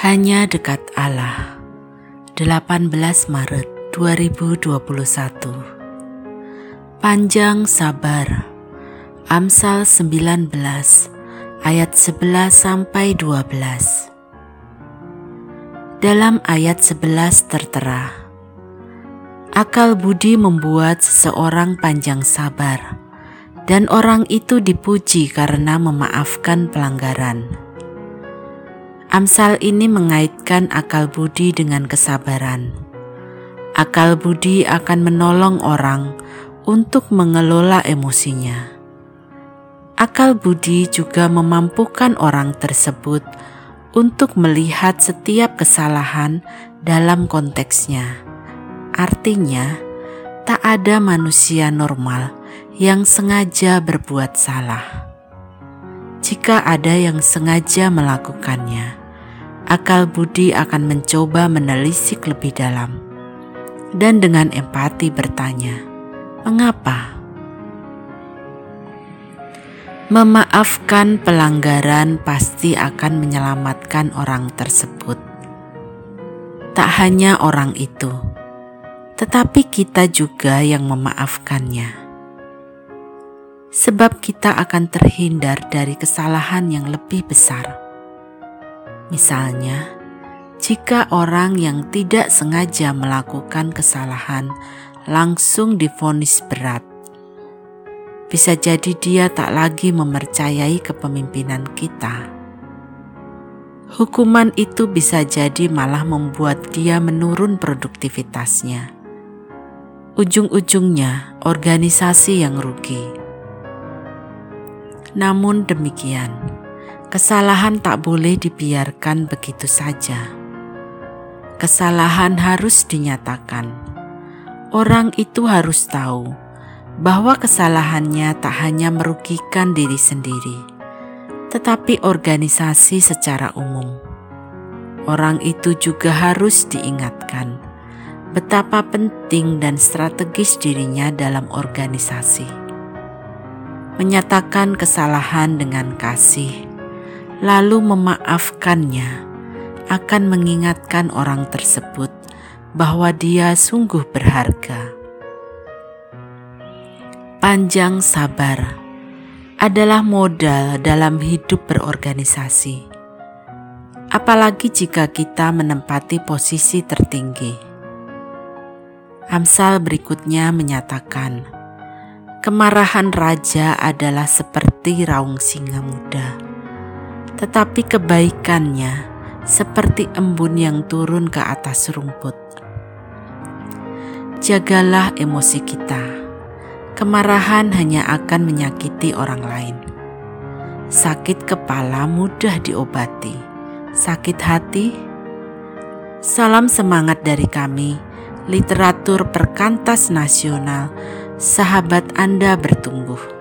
Hanya dekat Allah. 18 Maret 2021. Panjang sabar. Amsal 19 ayat 11 sampai 12. Dalam ayat 11 tertera, akal budi membuat seseorang panjang sabar, dan orang itu dipuji karena memaafkan pelanggaran. Amsal ini mengaitkan akal budi dengan kesabaran. Akal budi akan menolong orang untuk mengelola emosinya. Akal budi juga memampukan orang tersebut untuk melihat setiap kesalahan dalam konteksnya. Artinya, tak ada manusia normal yang sengaja berbuat salah. Jika ada yang sengaja melakukannya, akal budi akan mencoba menelisik lebih dalam dan dengan empati bertanya, "Mengapa?" Memaafkan pelanggaran pasti akan menyelamatkan orang tersebut. Tak hanya orang itu, tetapi kita juga yang memaafkannya. Sebab kita akan terhindar dari kesalahan yang lebih besar Misalnya, jika orang yang tidak sengaja melakukan kesalahan langsung difonis berat, bisa jadi dia tak lagi mempercayai kepemimpinan kita. Hukuman itu bisa jadi malah membuat dia menurun produktivitasnya. Ujung-ujungnya, organisasi yang rugi. Namun demikian, Kesalahan tak boleh dibiarkan begitu saja. Kesalahan harus dinyatakan. Orang itu harus tahu bahwa kesalahannya tak hanya merugikan diri sendiri, tetapi organisasi secara umum. Orang itu juga harus diingatkan betapa penting dan strategis dirinya dalam organisasi. Menyatakan kesalahan dengan kasih lalu memaafkannya, akan mengingatkan orang tersebut bahwa dia sungguh berharga. Panjang sabar adalah modal dalam hidup berorganisasi, apalagi jika kita menempati posisi tertinggi. Amsal berikutnya menyatakan, kemarahan raja adalah seperti raung singa muda tetapi kebaikannya seperti embun yang turun ke atas rumput. Jagalah emosi kita. Kemarahan hanya akan menyakiti orang lain. Sakit kepala mudah diobati. Sakit hati, salam semangat dari kami, literatur perkantas nasional. Sahabat Anda bertumbuh.